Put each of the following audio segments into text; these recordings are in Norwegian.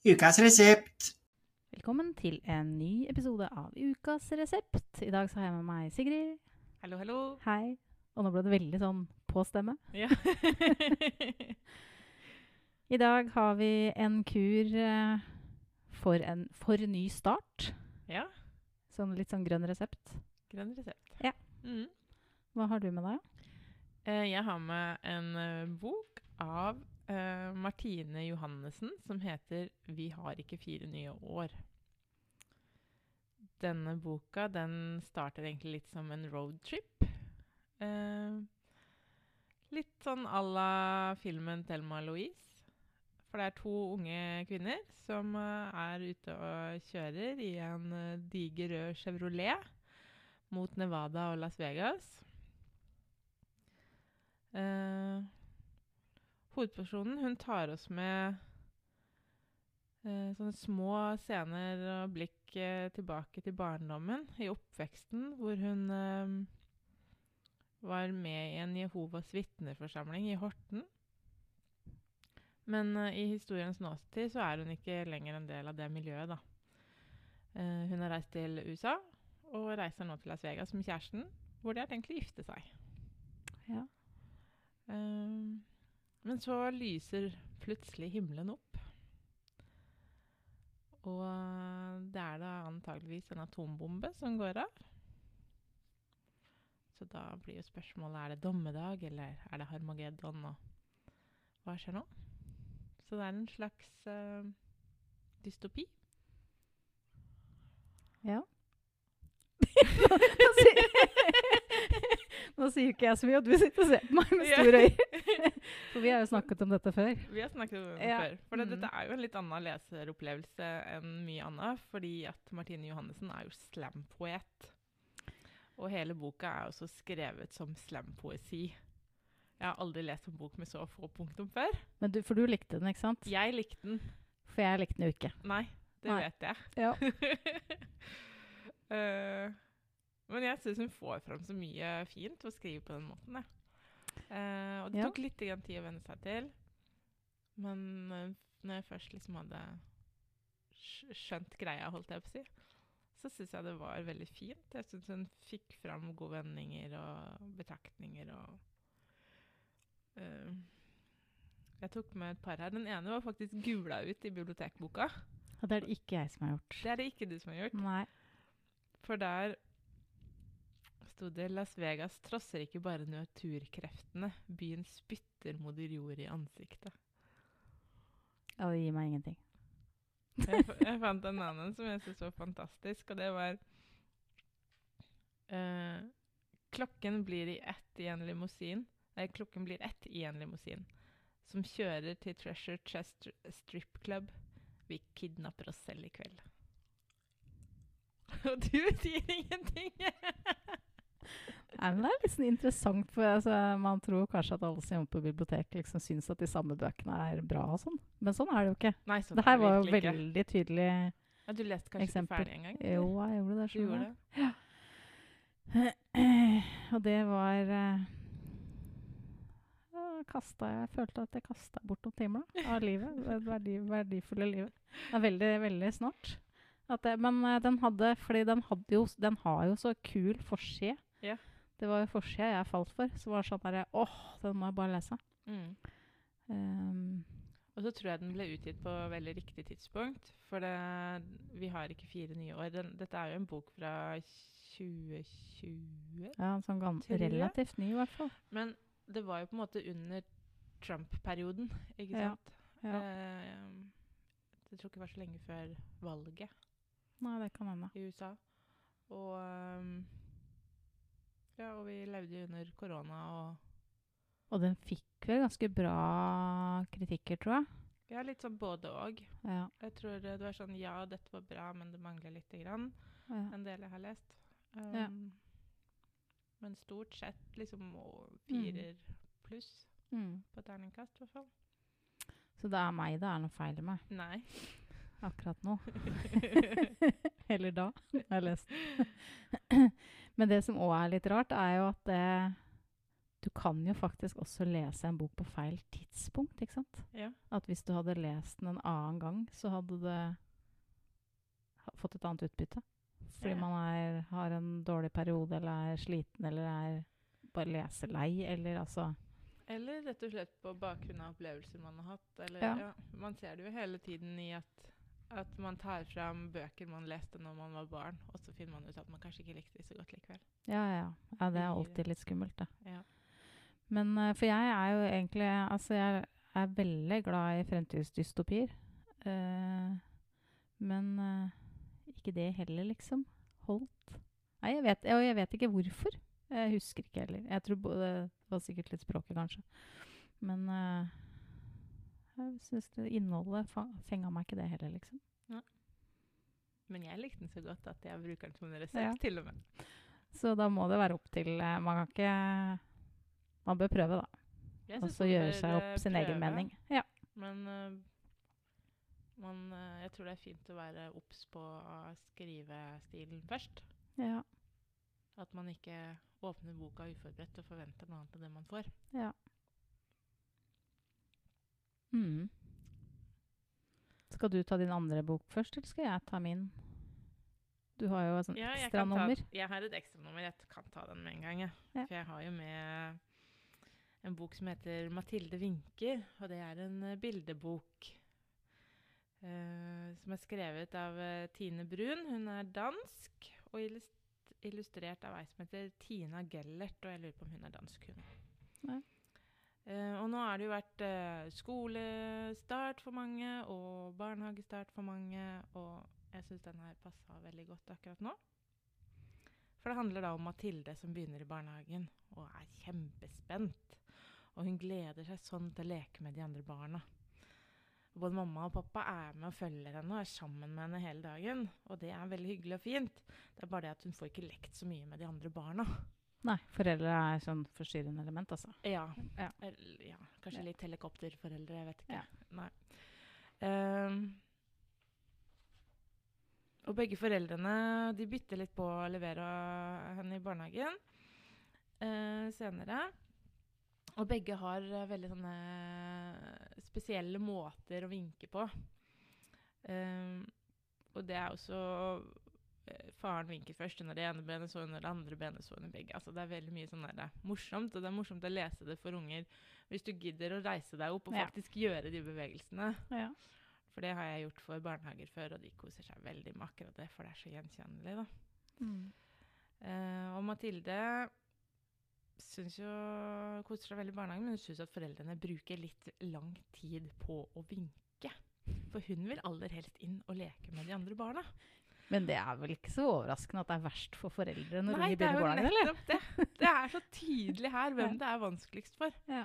Ukas resept. Velkommen til en ny episode av Ukas resept. I dag så har jeg med meg Sigrid. Hallo, hallo. Hei. Og nå ble det veldig sånn på stemme. Ja. I dag har vi en kur eh, for en for ny start. ja. Sånn litt sånn grønn resept. Grønn resept. Ja. Mm. Hva har du med deg? Eh, jeg har med en eh, bok av eh, Martine Johannessen som heter 'Vi har ikke fire nye år'. Denne boka den starter egentlig litt som en roadtrip. Eh, litt sånn à la filmen 'Thelma Louise'. For det er to unge kvinner som eh, er ute og kjører i en eh, diger rød Chevrolet mot Nevada og Las Vegas. Eh, hovedpersonen hun tar oss med eh, sånne små scener og blikk eh, tilbake til barndommen, i oppveksten, hvor hun eh, var med i en Jehovas vitneforsamling i Horten. Men eh, i historiens nåtid så er hun ikke lenger en del av det miljøet, da. Eh, hun har reist til USA og reiser nå til Las Vegas med kjæresten, hvor de har tenkt å gifte seg. Ja. Ehm, men så lyser plutselig himmelen opp. Og eh, det er da antageligvis en atombombe som går av. Så da blir jo spørsmålet er det dommedag eller er det Harmageddon, og hva skjer nå? Så det er en slags uh, dystopi. Ja. nå, sier, ikke jeg så mye, og du sitter og ser på meg med store øyne. For vi har jo snakket om dette før. Vi har snakket om det Ja. før. For det, Mm. dette er jo en litt annen leseropplevelse enn mye annet. Fordi at Martine Johannessen er jo slampoet. Og hele boka er også skrevet som slampoesi. Jeg har aldri lest en bok med så få punktum før. Men du, for du likte den, ikke sant? Jeg likte den. For jeg likte den jo ikke. Nei, det Nei. vet jeg. Ja. Eh, men jeg syns hun får fram så mye fint å skrive på den måten. Eh, og det tok litt tid å venne seg til. Men uh, når jeg først liksom hadde skjønt greia, holdt jeg på å si, så syns jeg det var veldig fint. Jeg syns hun fikk fram gode vendinger og betraktninger og uh, Jeg tok med et par her. Den ene var faktisk gula ut i bibliotekboka. Og det er det ikke jeg som har gjort. Det er det ikke du som har gjort. Nei. For der sto det Las Vegas trosser ikke bare naturkreftene. Byen spytter moder jord i ansiktet. Ja, det gir meg ingenting. Jeg, jeg fant en annen som jeg syntes var fantastisk, og det var uh, Klokken blir i ett i en limousin. Nei, klokken blir ett i en limousin. Som kjører til Treasure Chest Strip Club. Vi kidnapper oss selv i kveld. Og du sier ingenting! Nei, men det er litt sånn interessant, for altså, man tror kanskje at alle som jobber på bibliotek liksom syns at de samme bøkene er bra og sånn. Men sånn er det jo ikke. Nei, sånn det er her var jo veldig tydelig Ja, du leste kanskje eksempel. ikke ferdig engang? Jo, jeg gjorde det. Du gjorde det? Ja. Og det var ja, kastet, Jeg følte at jeg kasta bort noen timer av livet. Det verdi, verdifulle livet. Det er veldig, veldig snart. At det, men eh, den hadde Fordi den, hadde jo, den har jo så kul forside. Ja. Det var forsida jeg falt for. Så var det sånn derre Åh, den må jeg bare lese. Mm. Um, Og så tror jeg den ble utgitt på veldig riktig tidspunkt. For det, vi har ikke fire nye år. Den, dette er jo en bok fra 2020. ja, en sånn relativt ny, i hvert fall. Men det var jo på en måte under Trump-perioden, ikke sant? Ja. Eh, jeg tror ikke det var så lenge før valget Nei, det kan hende. i USA. Og ehm, Ja, og vi levde jo under korona og Og den fikk vel ganske bra kritikker, tror jeg. Ja, litt sånn både og. Ja. Jeg tror det var sånn Ja, dette var bra, men det mangler lite grann. ja. En del jeg har lest. Ja. Um, Men stort sett liksom firer mm. pluss Mm. på terningkast, i hvert fall. Så det er meg det er noe feil med Nei. akkurat nå. Eller da, har jeg lest den. Men det som òg er litt rart, er jo at det du kan jo faktisk også lese en bok på feil tidspunkt, ikke sant? Ja. At hvis du hadde lest den en annen gang, så hadde du fått et annet utbytte. Fordi Ja. man er, har en dårlig periode, eller er sliten, eller er bare leselei, eller altså Eller rett og slett på bakgrunn av opplevelser man har hatt. Eller, Ja. ja. man ser det jo hele tiden i at, at man tar fram bøker man leste når man var barn, og så finner man ut at man kanskje ikke likte de så godt likevel. Ja, ja, ja. det er alltid litt skummelt, det. Ja. Men eh, for jeg er jo egentlig Altså, jeg er veldig glad i fremtidsdystopier. Uh, men uh, ikke det heller, liksom. Holdt. Nei, jeg vet, og jeg vet ikke hvorfor. Jeg husker ikke heller. Jeg tror både, det var sikkert litt språket, kanskje. Men eh, jeg syns innholdet fa fenga meg ikke det heller, liksom. Men jeg likte den så godt at jeg bruker den som en resept, Ja. til og med. Så da må det være opp til eh, Man kan ikke Man bør prøve, da. Og så gjøre seg eh, opp sin egen mening. Ja. Men uh, man, uh, jeg tror det er fint å være obs på skrivestilen først. ja. At man ikke åpner boka uforberedt og forventer noe annet enn det man får. Ja. Mm. Skal du ta din andre bok først, eller skal jeg ta min? Du har jo et sånt Ja, ekstranummer. jeg har et ekstranummer. Jeg kan ta den med en gang. Jeg. Ja. For jeg har jo med en bok som heter 'Mathilde vinker'. Og det er en eh, bildebok Uh, som er skrevet av uh, Tine Brun. Hun er dansk og illustrert av ei som heter Tina Gellert. Og jeg lurer på om hun er dansk, hun. Ja. Eh, og nå har det jo vært eh, skolestart for mange, og barnehagestart for mange. Og jeg syns den her passa veldig godt akkurat nå. For det handler da om Mathilde som begynner i barnehagen og er kjempespent. Og hun gleder seg sånn til å leke med de andre barna. Både mamma og pappa er med og følger henne og er sammen med henne hele dagen. Og det er veldig hyggelig og fint. Det er bare det at hun får ikke lekt så mye med de andre barna. Nei, foreldre er sånn forstyrrende element, altså. Ja. Ja. Ja kanskje litt helikopterforeldre, jeg vet ikke. Ja. Nei. Um, og begge foreldrene de bytter litt på å levere henne i barnehagen uh, senere. Og begge har eh, veldig sånne spesielle måter å vinke på. Um, og det er også Faren vinker først under det ene benet, så under det andre benet, så under begge. Altså Det er veldig mye sånn der, er morsomt, og det er morsomt å lese det for unger hvis du gidder å reise deg opp og Ja. faktisk gjøre de bevegelsene. Ja. For det har jeg gjort for barnehager før, og de koser seg veldig med akkurat det, for det er så gjenkjennelig. da. Mm. Uh, og Mathilde syns jo koser seg veldig i barnehagen, men hun syns at foreldrene bruker litt lang tid på å vinke. For hun vil aller helst inn og leke med de andre barna. Men det er vel ikke så overraskende at det er verst for foreldre når Nei, de det er begynner Nei, det barnehagen, eller? nettopp det. Det er så tydelig her hvem det er vanskeligst for. Ja.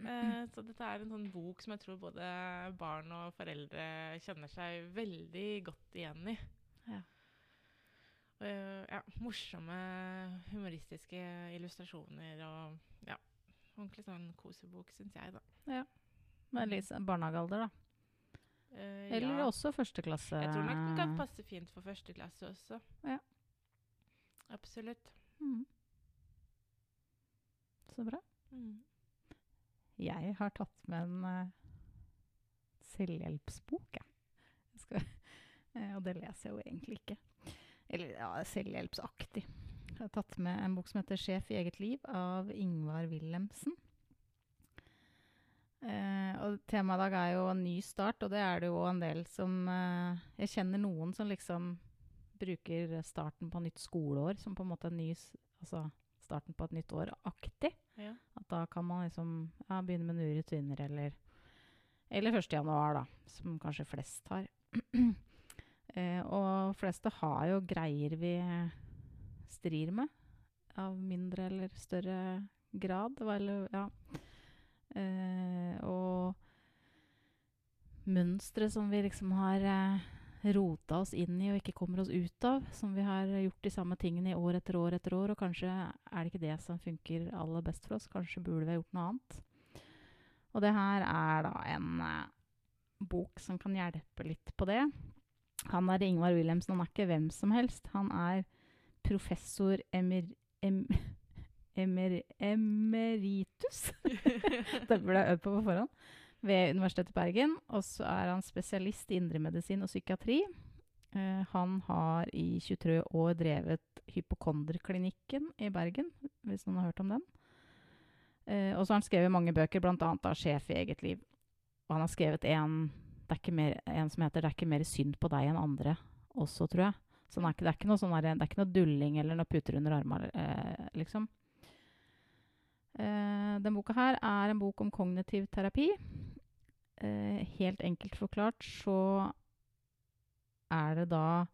Uh, så dette er en sånn bok som jeg tror både barn og foreldre kjenner seg veldig godt igjen i. Ja. Uh, ja, morsomme, humoristiske illustrasjoner og ja, ordentlig sånn kosebok, syns jeg, da. Ja. Men litt barnehagealder, da. Eh, Eller ja. også første klasse. Jeg tror nok den kan passe fint for første klasse også. Ja. Absolutt. Mm. Så bra. Mm. Jeg har tatt med en uh, selvhjelpsbok, jeg. jeg eh, og det leser jeg jo egentlig ikke. Eller ja, selvhjelpsaktig. Jeg har tatt med en bok som heter 'Sjef i eget liv' av Ingvar Wilhelmsen. Eh, og temaet i dag er jo en ny start, og det er det jo en del som eh, Jeg kjenner noen som liksom bruker starten på nytt skoleår som på en måte en ny Altså starten på et nytt år aktig. Ja. At da kan man liksom ja, begynne med nye rutiner, eller Eller 1. januar, da, som kanskje flest har. eh, og fleste har jo greier vi strir med, av mindre eller større grad. Eller, ja. eh, og mønstre som vi liksom har eh, rota oss inn i og ikke kommer oss ut av. Som vi har gjort de samme tingene i år etter år etter år, og kanskje er det ikke det som funker aller best for oss. Kanskje burde vi ha gjort noe annet. Og det her er da en eh, bok som kan hjelpe litt på det. Han er Ingvar Wilhelmsen, han er ikke hvem som helst. Han er professor emir, em, emer emeritus. det ble jeg øvd på på forhånd. Ved Universitetet i Bergen. Og så er han spesialist i indremedisin og psykiatri. Eh, han har i 23 år drevet Hypokonderklinikken i Bergen, hvis noen har hørt om den. Eh, og så har han skrevet mange bøker, bl.a. av 'Sjef i eget liv'. Og han har skrevet en, er mer, en som heter 'Det er ikke mer synd på deg enn andre' også, tror jeg. Så det er ikke, noe, sånn det er ikke noe dulling eller noe puter under armene, eh, liksom. Uh, den boka her er en bok om kognitiv terapi. Eh, helt enkelt forklart så er det da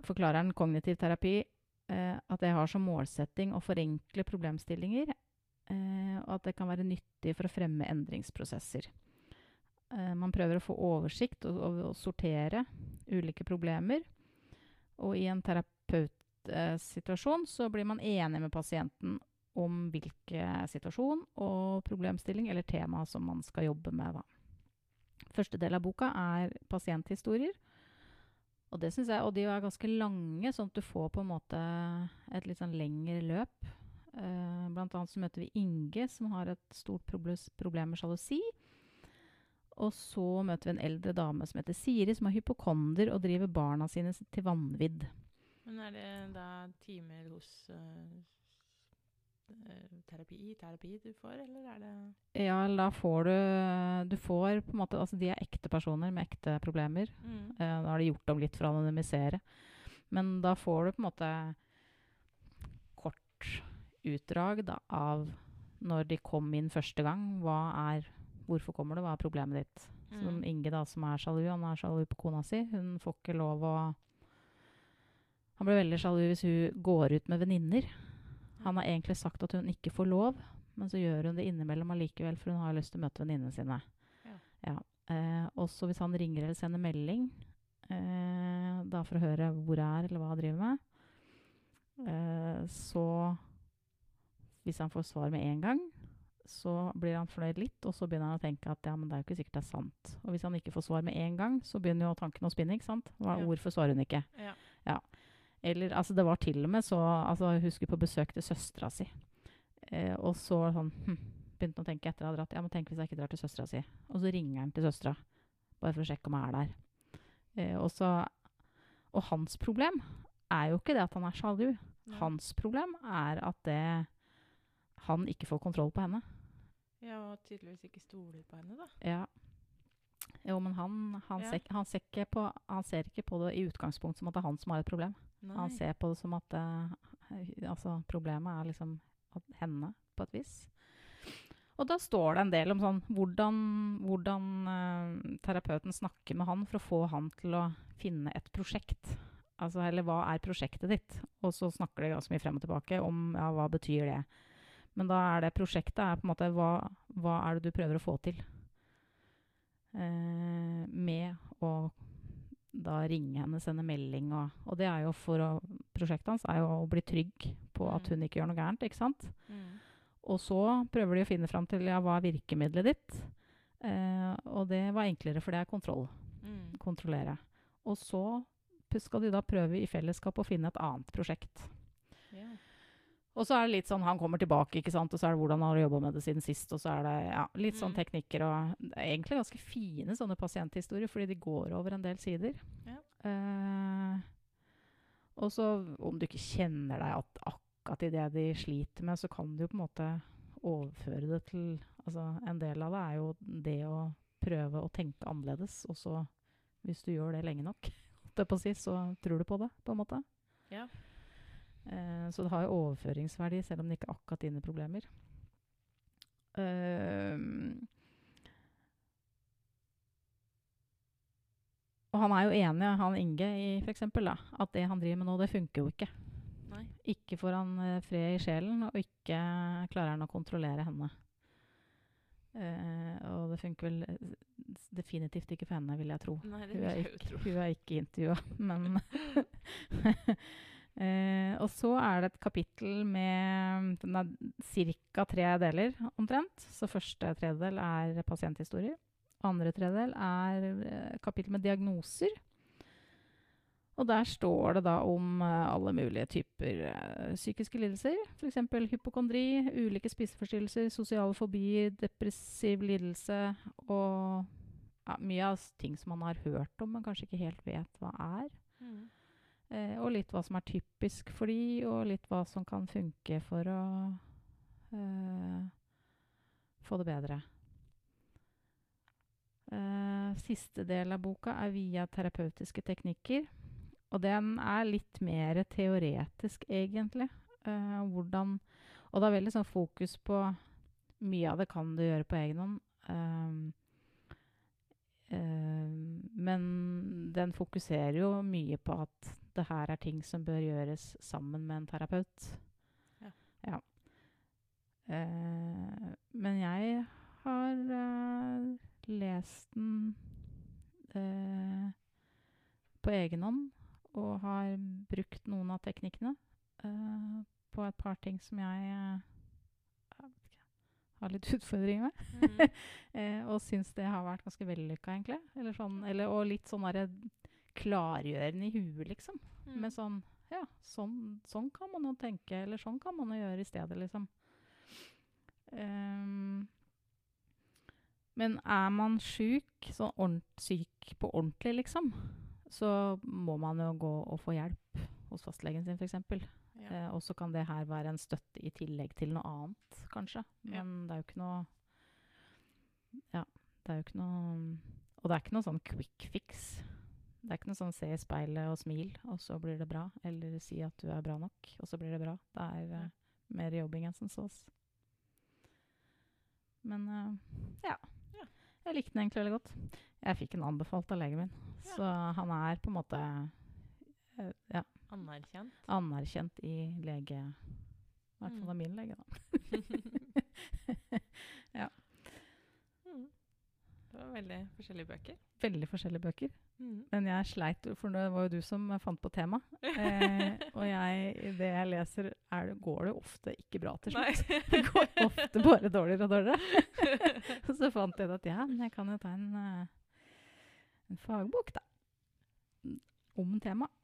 Forklarer en kognitiv terapi eh, at det har som målsetting å forenkle problemstillinger, eh, og at det kan være nyttig for å fremme endringsprosesser. Eh, man prøver å få oversikt og, og, og sortere ulike problemer. Og i en terapeutsituasjon så blir man enig med pasienten om hvilken situasjon og problemstilling eller tema som man skal jobbe med. Da. Første del av boka er pasienthistorier. Og, det synes jeg, og de er ganske lange, sånn at du får på en måte et litt sånn lengre løp. Uh, blant annet så møter vi Inge, som har et stort problem med sjalusi. Og så møter vi en eldre dame som heter Siri, som er hypokonder og driver barna sine til vanvidd. Men er det da timer hos uh, terapi, terapi du får, eller er det Ja, da får du Du får på en måte Altså, de er ekte personer med ekte problemer. mm. Eh, da har de gjort om litt for å anonymisere. Men da får du på en måte kort utdrag da, av når de kom inn første gang. Hva er Hvorfor kommer du? Hva er problemet ditt? Som Mm. Inge, da, som er sjalu. Han er sjalu på kona si. Hun får ikke lov å Han blir veldig sjalu hvis hun går ut med venninner. Han har egentlig sagt at hun ikke får lov, men så gjør hun det innimellom allikevel, for hun har lyst til å møte venninnene sine. Ja. Eh, også hvis han ringer eller sender melding, eh, da for å høre hvor er, eller hva jeg driver med, eh, så Hvis han får svar med en gang, så blir han fornøyd litt, og så begynner han å tenke at ja, men det er jo ikke sikkert det er sant. Og hvis han ikke får svar med en gang, så begynner jo tanken å spinne, ikke sant? Hva, Ja. Hvorfor svarer hun ikke? Ja. Eller, altså det var til og med så altså, Jeg husker på besøk til søstera si. Eh, og så sånn hm, begynte han å tenke etter jeg hadde dratt. Ja, men tenk hvis jeg ikke drar til søstera si. Og så ringer han til søstera bare for å sjekke om jeg er der. Eh, og, så, og hans problem er jo ikke det at han er sjalu. Ja. Hans problem er at det, han ikke får kontroll på henne. Ja, og tydeligvis ikke stoler på henne, da. Ja. Jo, men han, han, Ja. ser, han, ser ikke på, han ser ikke på det i utgangspunkt som at det er han som har et problem. Nei. Han ser på det som at eh, altså, problemet er liksom henne, på et vis. Og da står det en del om sånn, hvordan, hvordan uh, terapeuten snakker med han for å få han til å finne et prosjekt. Altså, eller hva er prosjektet ditt? Og så snakker de ganske mye frem og tilbake om ja, hva betyr det. Men da er det prosjektet er på en måte hva, hva er det du prøver å få til? uh, med å da ringe henne, sende melding og Og det er jo for å Prosjektet hans er jo å bli trygg på at Mm. hun ikke gjør noe gærent, ikke sant? Mm. Og så prøver de å finne fram til ja, hva er virkemidlet ditt. Eh, og det var enklere, for det er kontroll. Mm. Kontrollere. Og så skal de da prøve i fellesskap å finne et annet prosjekt. Og så er det litt sånn han kommer tilbake, ikke sant? og så er det hvordan han har jobba med det siden sist. Og så er det ja, litt sånn Mm. teknikker og det er egentlig ganske fine sånne pasienthistorier, fordi de går over en del sider. Ja. Uh, og så om du ikke kjenner deg at akkurat i det de sliter med, så kan du jo på en måte overføre det til Altså en del av det er jo det å prøve å tenke annerledes, og så hvis du gjør det lenge nok, så tror du på det, på en måte. Ja. Eh, så det har jo overføringsverdi, selv om det ikke er akkurat dine problemer. Ehm. og han er jo enig, han Inge, i for eksempel, da, at det han driver med nå, det funker jo ikke. Nei. Ikke får han uh, fred i sjelen, og ikke klarer han å kontrollere henne. Uh, og det funker vel definitivt ikke for henne, vil jeg tro. Nei, det Hun er jeg ikke, tro. hun er ikke intervjua, men eh, Og så er det et kapittel med Den er ca. tre deler, omtrent. Så første tredjedel er pasienthistorier. Andre tredjedel er eh, kapittel med diagnoser. Og der står det da om eh, alle mulige typer eh, psykiske lidelser. F.eks. hypokondri, ulike spiseforstyrrelser, sosiale fobier, depressiv lidelse og ja, mye av ting som man har hørt om, men kanskje ikke helt vet hva er. Mm. Eh, og litt hva som er typisk for de, og litt hva som kan funke for å eh, få det bedre. Eh, siste del av boka er via terapeutiske teknikker. Og den er litt mer teoretisk, egentlig. Eh, hvordan, og det er veldig sånn fokus på Mye av det kan du gjøre på egen hånd. Um, eh, men den fokuserer jo mye på at det her er ting som bør gjøres sammen med en terapeut. Ja. Ja. Eh, men jeg har eh, lest den eh, på egen hånd og har brukt noen av teknikkene eh, på et par ting som jeg har litt utfordringer med. Mm. Eh, og syns det har vært ganske vellykka, egentlig. Eller sånn, eller, og litt sånn derre klargjørende i huet, liksom. Mm. Med sånn Ja, sånn, sånn kan man jo tenke, eller sånn kan man jo gjøre i stedet, liksom. Um, men er man sjuk, sånn ordent, syk på ordentlig, liksom, så må man jo gå og få hjelp hos fastlegen sin, f.eks. Ja. Eh, og så kan det her være en støtte i tillegg til noe annet, kanskje. Ja. Men det er jo ikke noe Ja, det er jo ikke noe Og det er ikke noe sånn quick fix. Det er ikke noe sånn se i speilet og smil, og så blir det bra. Eller si at du er bra nok, og så blir det bra. Det er Ja. eh, mer jobbing enn som sås. Men uh, ja. Ja. Jeg likte den egentlig veldig godt. Jeg fikk den anbefalt av legen min, Ja. så han er på en måte uh, ja, Anerkjent. anerkjent i lege... I hvert fall Mm. av min lege, da. Mm. Det var veldig forskjellige bøker. Veldig forskjellige bøker. Mm. Men jeg sleit, for det var jo du som fant på tema. Eh, og jeg, det jeg leser, er det, går det ofte ikke bra til slutt. Det går ofte bare dårligere og dårligere. Og så fant jeg ut at ja, men jeg kan jo ta en, eh, en fagbok, da. Om temaet.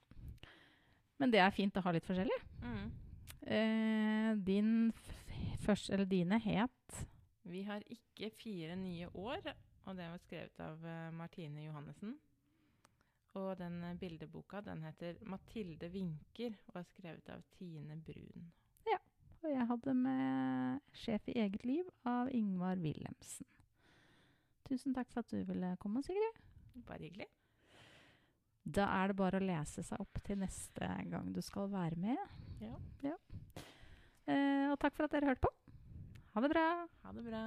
Men det er fint å ha litt forskjellig. Mm. Eh, din først, eller dine het Vi har ikke fire nye år, og det var skrevet av eh, Martine Johannessen. Og den eh, bildeboka den heter 'Mathilde vinker' og er skrevet av Tine Brun. Ja. Og jeg hadde med 'Sjef i eget liv' av Ingvar Wilhelmsen. Tusen takk for at du ville komme, Sigrid. Bare hyggelig. Da er det bare å lese seg opp til neste gang du skal være med. Ja. Eh, og takk for at dere hørte på. Ha det bra. Ha det bra.